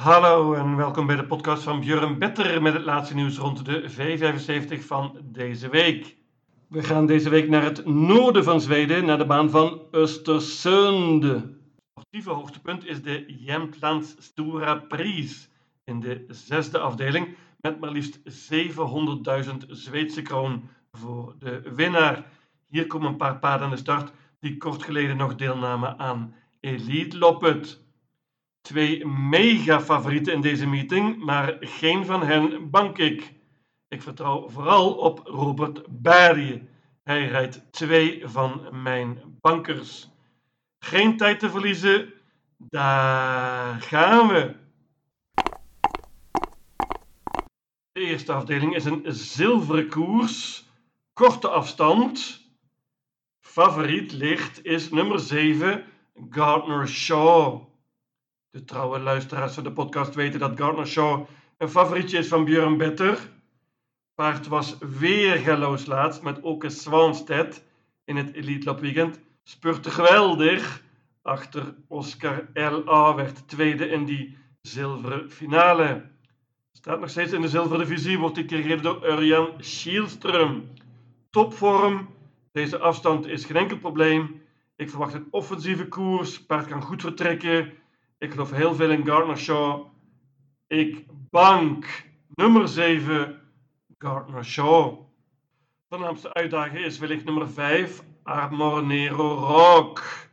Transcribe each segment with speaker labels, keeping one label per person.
Speaker 1: Hallo en welkom bij de podcast van Björn Better met het laatste nieuws rond de V75 van deze week. We gaan deze week naar het noorden van Zweden, naar de baan van Östersund. Het sportieve hoogtepunt is de Jämtlands Stora Prijs in de zesde afdeling met maar liefst 700.000 Zweedse kroon voor de winnaar. Hier komen een paar paarden aan de start die kort geleden nog deelnamen aan Elite Loppet. Twee mega-favorieten in deze meeting, maar geen van hen bank ik. Ik vertrouw vooral op Robert Barry. Hij rijdt twee van mijn bankers. Geen tijd te verliezen, daar gaan we. De eerste afdeling is een zilveren koers, korte afstand. Favoriet licht is nummer 7, Gardner Shaw. De trouwe luisteraars van de podcast weten dat Gardner Shaw een favorietje is van Björn Better. Paard was weer galoos laatst met Oke Swanstedt in het Elite Lap Weekend. Spurte geweldig. Achter Oscar L.A. werd tweede in die zilveren finale. Staat nog steeds in de zilveren divisie, wordt dit keer gereden door Urjan Schielström. Topvorm. Deze afstand is geen enkel probleem. Ik verwacht een offensieve koers. Paard kan goed vertrekken. Ik geloof heel veel in Gardner Shaw. Ik bank nummer 7, Gardner Shaw. De voornaamste uitdager is wellicht nummer 5, Armornero Rock.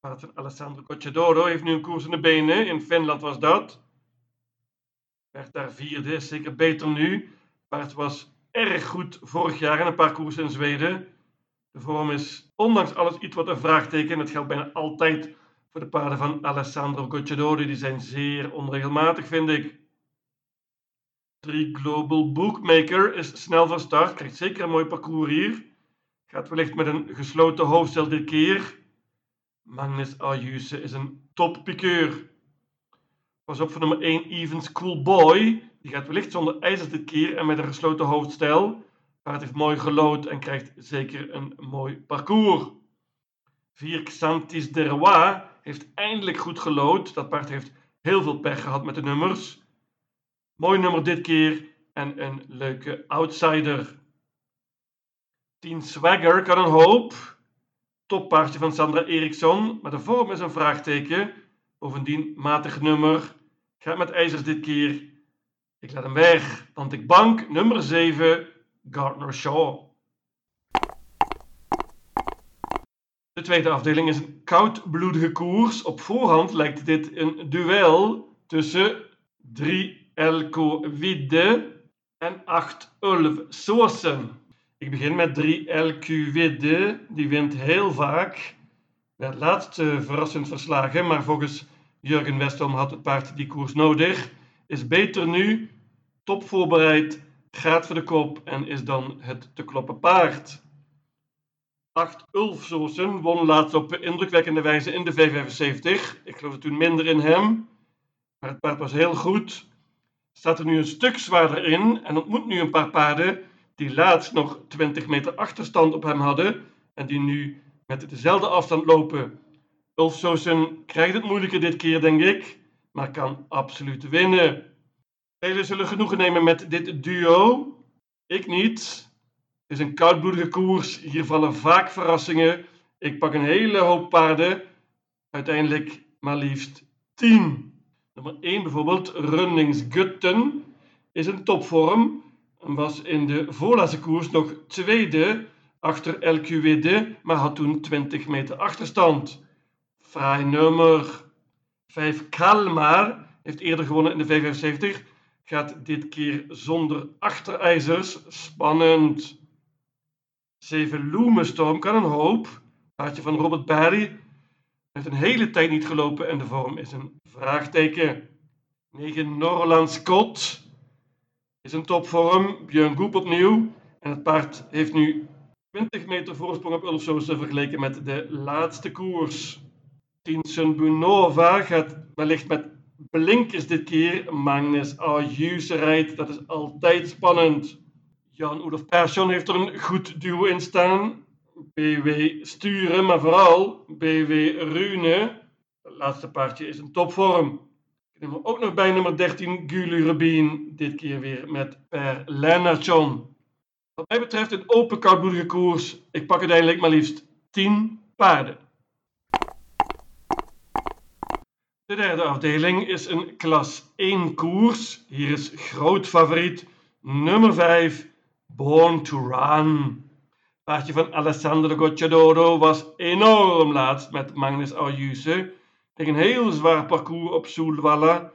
Speaker 1: Paard van Alessandro Cocciadoro heeft nu een koers in de benen. In Finland was dat. Werd daar vierde, zeker beter nu. Paard was erg goed vorig jaar in een paar koersen in Zweden. De vorm is ondanks alles iets wat een vraagteken. Het geldt bijna altijd voor de paarden van Alessandro Gocciadoro. Die zijn zeer onregelmatig, vind ik. 3 Global Bookmaker is snel van start. Krijgt zeker een mooi parcours hier. Gaat wellicht met een gesloten hoofdstel dit keer. Magnus Ayuse is een toppikeur. Pas op voor nummer 1 Even Cool Boy. Die gaat wellicht zonder ijzers dit keer en met een gesloten hoofdstel. Paard heeft mooi gelood en krijgt zeker een mooi parcours. 4 Xantis de heeft eindelijk goed gelood. Dat paard heeft heel veel pech gehad met de nummers. Mooi nummer dit keer en een leuke outsider. 10 Swagger kan een hoop. Toppaardje van Sandra Eriksson, maar de vorm is een vraagteken. Bovendien matig nummer. Gaat met ijzers dit keer. Ik laat hem weg, want ik bank nummer 7, Gardner Shaw. De tweede afdeling is een koudbloedige koers. Op voorhand lijkt dit een duel tussen 3 Elko Widde en 8 Ulf Soesen. Ik begin met 3 LQ Widde. Die wint heel vaak. Werd laatst uh, verrassend verslagen, maar volgens Jurgen Westholm had het paard die koers nodig. Is beter nu, top voorbereid, gaat voor de kop en is dan het te kloppen paard. 8 Ulfsoorsen won laatst op indrukwekkende wijze in de V75. Ik geloofde toen minder in hem, maar het paard was heel goed. Staat er nu een stuk zwaarder in en ontmoet nu een paar paarden die laatst nog 20 meter achterstand op hem hadden en die nu met dezelfde afstand lopen. Ulfsoorsen krijgt het moeilijker dit keer, denk ik, maar kan absoluut winnen. Velen zullen genoegen nemen met dit duo. Ik niet. Is een koudbloedige koers. Hier vallen vaak verrassingen. Ik pak een hele hoop paarden. Uiteindelijk maar liefst 10. Nummer 1 bijvoorbeeld, Runningsgutten, is een topvorm. En was in de voorlaatste koers nog tweede achter LQWD, maar had toen 20 meter achterstand. Fraai nummer 5 Kalmar heeft eerder gewonnen in de 75. Gaat dit keer zonder achterijzers. Spannend. 7 Loomestorm kan een hoop. Paardje van Robert Barry. Heeft een hele tijd niet gelopen en de vorm is een vraagteken. 9 Norland Scott. Is een topvorm. Björn Goep opnieuw. En het paard heeft nu 20 meter voorsprong op Ulfsoose vergeleken met de laatste koers. 10 Sunbunova gaat wellicht met blinkers dit keer. Magnus Ayuse rijdt. Dat is altijd spannend. Jan-Olof Persson heeft er een goed duo in staan. BW Sturen, maar vooral BW Rune. Het laatste paardje is een topvorm. Ik er ook nog bij nummer 13 Gulu Rubin, dit keer weer met Per Lennartson. Wat mij betreft een open koudbloedige koers. Ik pak uiteindelijk maar liefst 10 paarden. De derde afdeling is een klas 1 koers. Hier is groot favoriet nummer 5 Born to Run. Paardje van Alessandro Gocciadoro was enorm laatst met Magnus Ayuse. Tegen een heel zwaar parcours op Soelwalla.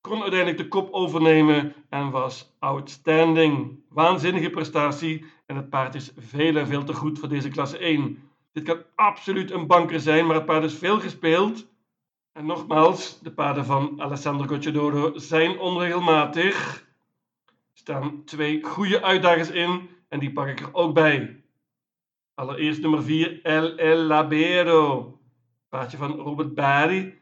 Speaker 1: Kon uiteindelijk de kop overnemen en was outstanding. Waanzinnige prestatie en het paard is veel en veel te goed voor deze klasse 1. Dit kan absoluut een banker zijn, maar het paard is veel gespeeld. En nogmaals, de paarden van Alessandro Gocciadoro zijn onregelmatig. Staan twee goede uitdagers in en die pak ik er ook bij. Allereerst nummer 4, El El Labero. Paardje van Robert Bari.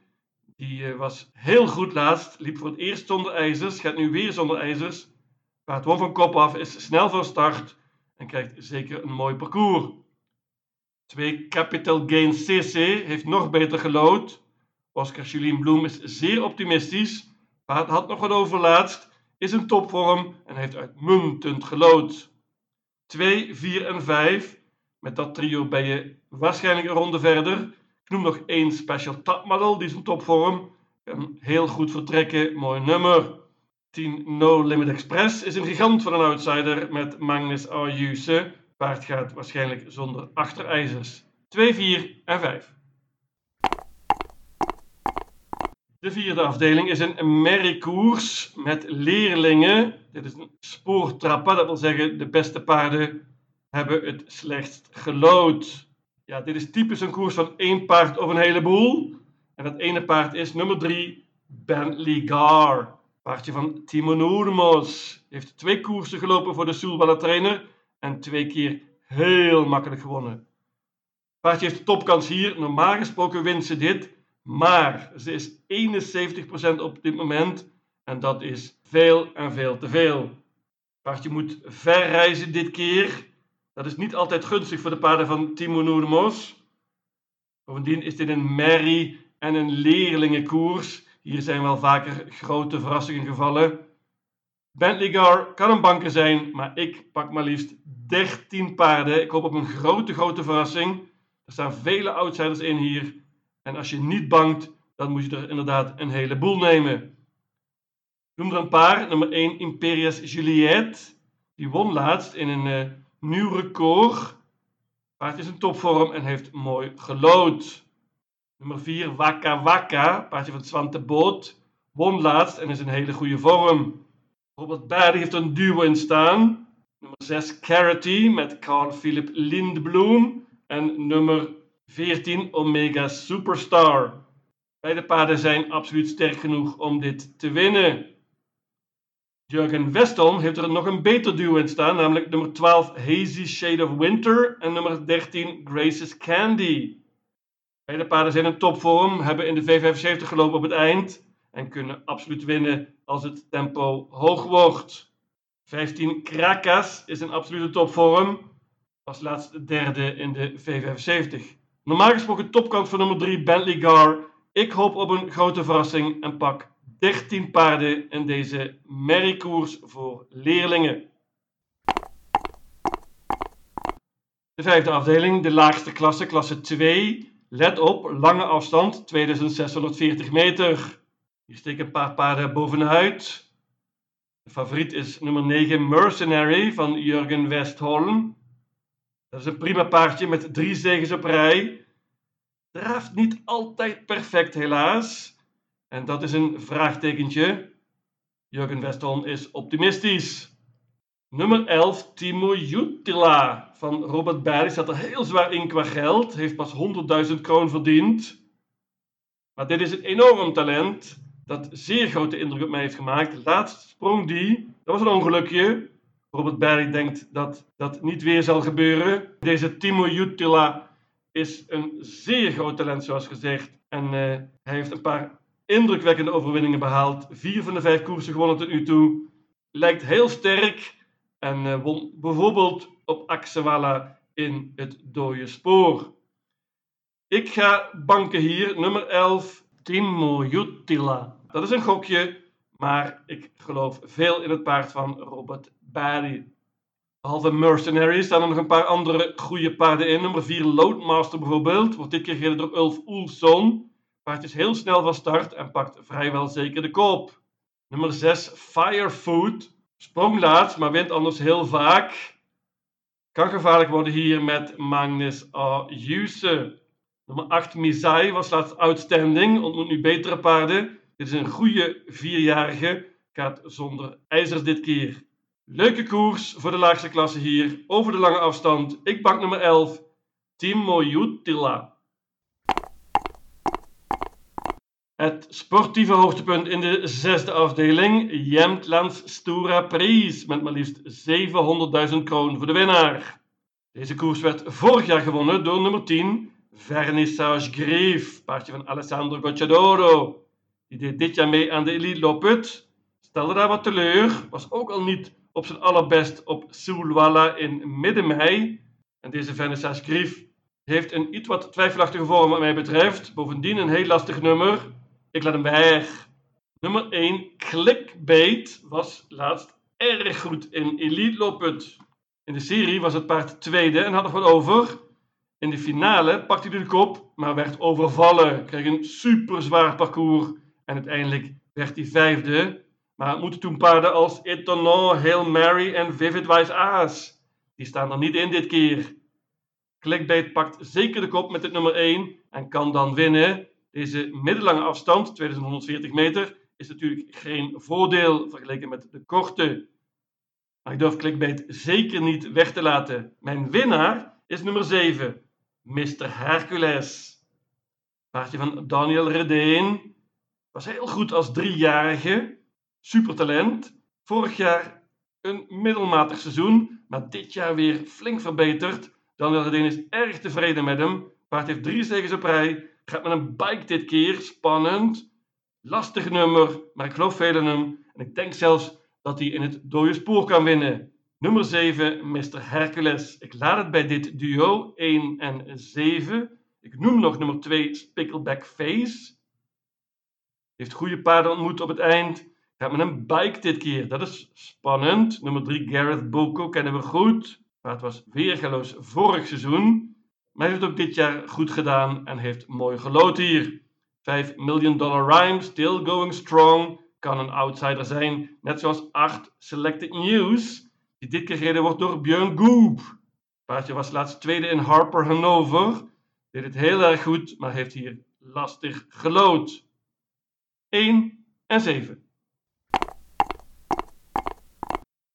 Speaker 1: Die uh, was heel goed laatst. Liep voor het eerst zonder ijzers. Gaat nu weer zonder ijzers. Paard won van kop af. Is snel van start. En krijgt zeker een mooi parcours. 2 Capital Gain CC heeft nog beter gelood. Oscar Julien Bloem is zeer optimistisch. Paard had nog wat overlaatst. Is in topvorm en heeft uitmuntend gelood. 2, 4 en 5 met dat trio ben je waarschijnlijk een ronde verder. Ik noem nog één Special Top die is een topvorm. Een heel goed vertrekken, mooi nummer. 10 No Limit Express is een gigant van een outsider met Magnus Ayuse. Paard gaat waarschijnlijk zonder achterijzers. 2, 4 en 5. De vierde afdeling is een merriekoers met leerlingen. Dit is een spoortrappen, dat wil zeggen de beste paarden hebben het slechtst gelood. Ja, dit is typisch een koers van één paard of een heleboel. En dat ene paard is nummer 3, Bentley Gar. Paardje van Timo Noermos. Heeft twee koersen gelopen voor de Soelballa trainer en twee keer heel makkelijk gewonnen. Paardje heeft de topkans hier. Normaal gesproken wint ze dit. Maar ze is 71% op dit moment. En dat is veel en veel te veel. Paardje moet ver reizen dit keer. Dat is niet altijd gunstig voor de paarden van Timo Noermos. Bovendien is dit een merrie en een leerlingenkoers. Hier zijn wel vaker grote verrassingen gevallen. Bentley Gar kan een banker zijn, maar ik pak maar liefst 13 paarden. Ik hoop op een grote, grote verrassing. Er staan vele outsiders in hier. En als je niet bangt, dan moet je er inderdaad een heleboel nemen. Noem er een paar. Nummer 1 Imperius Juliette. Die won laatst in een uh, nieuw record. Paard is in topvorm en heeft mooi gelood. Nummer 4, Waka Waka, paardje van Swante Boot. Won laatst en is in hele goede vorm. Robert Barry heeft een duo in staan. Nummer 6, Carity met Carl Philip Lindbloem. En nummer 14, Omega Superstar. Beide paarden zijn absoluut sterk genoeg om dit te winnen. Jurgen Westholm heeft er nog een beter duo in staan, namelijk nummer 12 Hazy Shade of Winter en nummer 13 Grace's Candy. Beide paarden zijn in topvorm, hebben in de V75 gelopen op het eind en kunnen absoluut winnen als het tempo hoog wordt. 15 Krakas is in absolute topvorm, was laatst derde in de V75. Normaal gesproken topkant van nummer 3 Bentley Gar. Ik hoop op een grote verrassing en pak 13 paarden in deze merriekoers voor leerlingen. De vijfde afdeling, de laagste klasse, klasse 2. Let op, lange afstand, 2640 meter. Hier steken een paar paarden bovenuit. De favoriet is nummer 9 Mercenary van Jurgen Westholm. Dat is een prima paardje met drie zegens op rij. Draaft niet altijd perfect helaas. En dat is een vraagtekentje. Jurgen Westholm is optimistisch. Nummer 11, Timo Jutila van Robert Barry staat er heel zwaar in qua geld. Heeft pas 100.000 kroon verdiend. Maar dit is een enorm talent dat zeer grote indruk op mij heeft gemaakt. Laatst sprong die. Dat was een ongelukje. Robert Barry denkt dat dat niet weer zal gebeuren. Deze Timo Jutila is een zeer groot talent, zoals gezegd. En uh, hij heeft een paar indrukwekkende overwinningen behaald. Vier van de vijf koersen gewonnen tot nu toe. Lijkt heel sterk en uh, won bijvoorbeeld op Axewala in het dode spoor. Ik ga banken hier, nummer 11, Timo Jutila. Dat is een gokje, maar ik geloof veel in het paard van Robert Barry. Behalve Mercenary staan er nog een paar andere goede paarden in. Nummer 4 Loadmaster bijvoorbeeld, wordt dit keer gereden door Ulf Oelson. Paard is heel snel van start en pakt vrijwel zeker de koop. Nummer 6 Firefood, sprong laatst, maar wint anders heel vaak. Kan gevaarlijk worden hier met Magnus A. Nummer 8 Mizai was laatst outstanding, ontmoet nu betere paarden. Dit is een goede vierjarige, gaat zonder ijzers dit keer. Leuke koers voor de laagste klasse hier, over de lange afstand. Ik bank nummer 11, Timo Jutila. Het sportieve hoogtepunt in de zesde afdeling, Jämtlands Stora Prijs, met maar liefst 700.000 kroon voor de winnaar. Deze koers werd vorig jaar gewonnen door nummer 10, Vernissage Grief, paardje van Alessandro Gocciadoro. Die deed dit jaar mee aan de Elite Loput, stelde daar wat teleur, was ook al niet op zijn allerbest op Sulwala in midden mei. En deze Vernissage Grief heeft een iets wat twijfelachtige vorm wat mij betreft. Bovendien een heel lastig nummer. Ik laat hem weg. Nummer 1, Clickbait, was laatst erg goed in Elite Loput. In de serie was het paard tweede en had nog wat over. In de finale pakte hij de kop, maar werd overvallen. Kreeg een super zwaar parcours en uiteindelijk werd hij vijfde. Maar moeten toen paarden als Etonneau, Hail Mary en Vivid Wise Aas. Die staan er niet in dit keer. Clickbait pakt zeker de kop met het nummer 1 en kan dan winnen. Deze middellange afstand, 2140 meter, is natuurlijk geen voordeel vergeleken met de korte. Maar ik durf Clickbait zeker niet weg te laten. Mijn winnaar is nummer 7, Mr. Hercules. Paardje van Daniel Redeen. Was heel goed als driejarige. Supertalent. Vorig jaar een middelmatig seizoen, maar dit jaar weer flink verbeterd. Daniel Redeen is erg tevreden met hem. Paard heeft drie zegens op rij. Gaat met een bike dit keer. Spannend. Lastig nummer, maar ik geloof veel in hem. En ik denk zelfs dat hij in het dode spoor kan winnen. Nummer 7, Mr. Hercules. Ik laat het bij dit duo 1 en 7. Ik noem nog nummer 2, Spickleback Face. Heeft goede paarden ontmoet op het eind. Gaat met een bike dit keer. Dat is spannend. Nummer 3, Gareth Boko, kennen we goed. Paard was weergeloos vorig seizoen. Maar heeft het ook dit jaar goed gedaan en heeft mooi gelood hier. 5 million dollar rhyme, still going strong. Kan een outsider zijn, net zoals 8 Selected News, die dit keer gereden wordt door Björn Goob. Paardje was laatst tweede in Harper Hanover. Deed het heel erg goed, maar heeft hier lastig gelood. 1 en 7.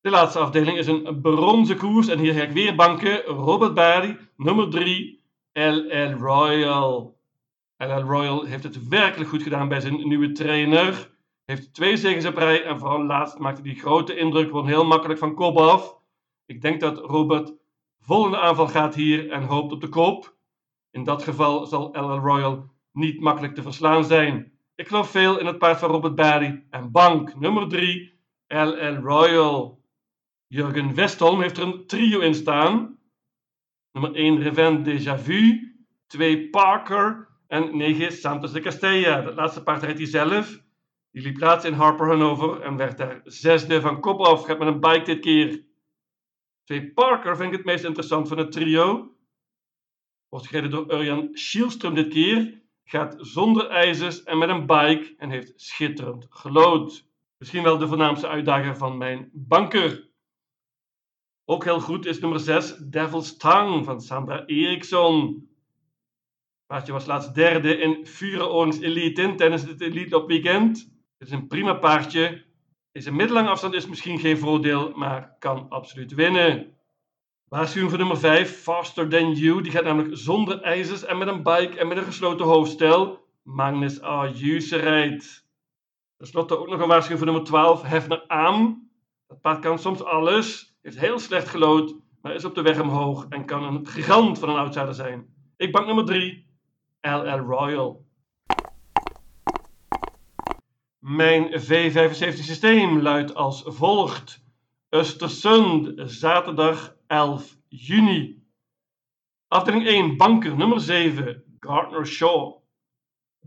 Speaker 1: De laatste afdeling is een bronzen koers en hier ga ik weer banken. Robert Barry, nummer 3, LL Royal. LL Royal heeft het werkelijk goed gedaan bij zijn nieuwe trainer. Heeft twee zegens op rij en vooral laatst maakte hij grote indruk. Won heel makkelijk van kop af. Ik denk dat Robert vol in de aanval gaat hier en hoopt op de kop. In dat geval zal LL Royal niet makkelijk te verslaan zijn. Ik geloof veel in het paard van Robert Barry en bank nummer 3, LL Royal. Jurgen Westholm heeft er een trio in staan. Nummer 1 Revent Déjà Vu, 2 Parker en 9 Santos de Castella. Dat laatste paard rijdt hij zelf. Die liep laatst in Harper Hanover en werd daar zesde van kop af. Gaat met een bike dit keer. 2 Parker vind ik het meest interessant van het trio. Wordt gereden door Urjan Schielström dit keer. Gaat zonder ijzers en met een bike en heeft schitterend gelood. Misschien wel de voornaamste uitdager van mijn banker. Ook heel goed is nummer 6, Devil's Tongue van Sandra Eriksson. Paardje was laatst derde in Vurenordens Elite tijdens het Elite op weekend. Het is een prima paardje. Deze middellange afstand is misschien geen voordeel, maar kan absoluut winnen. Waarschuwing voor nummer 5, Faster Than You. Die gaat namelijk zonder ijzers en met een bike en met een gesloten hoofdstel. Magnus A. Juse rijdt. Ten slotte ook nog een waarschuwing voor nummer 12, Hefner Aam. Dat paard kan soms alles. Heeft heel slecht gelood, maar is op de weg omhoog en kan een gigant van een outsider zijn. Ik bank nummer 3, LL Royal. Mijn V75 systeem luidt als volgt. Östersund, zaterdag 11 juni. Afdeling 1, banker nummer 7, Gardner Shaw.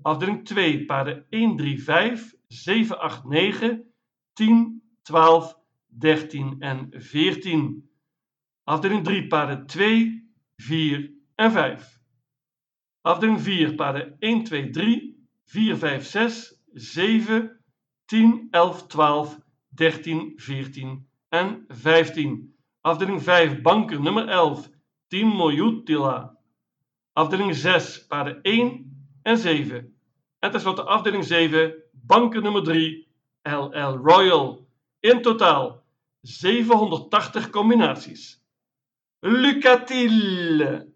Speaker 1: Afdeling 2, paarden 1, 3, 5, 7, 8, 9, 10, 12, 13 en 14. Afdeling 3, paarden 2, 4 en 5. Afdeling 4, paarden 1, 2, 3, 4, 5, 6, 7, 10, 11, 12, 13, 14 en 15. Afdeling 5, banken nummer 11, Timo Jutila. Afdeling 6, paarden 1 en 7. En tenslotte afdeling 7, banken nummer 3, LL Royal. In totaal 780 combinaties. Lucatil!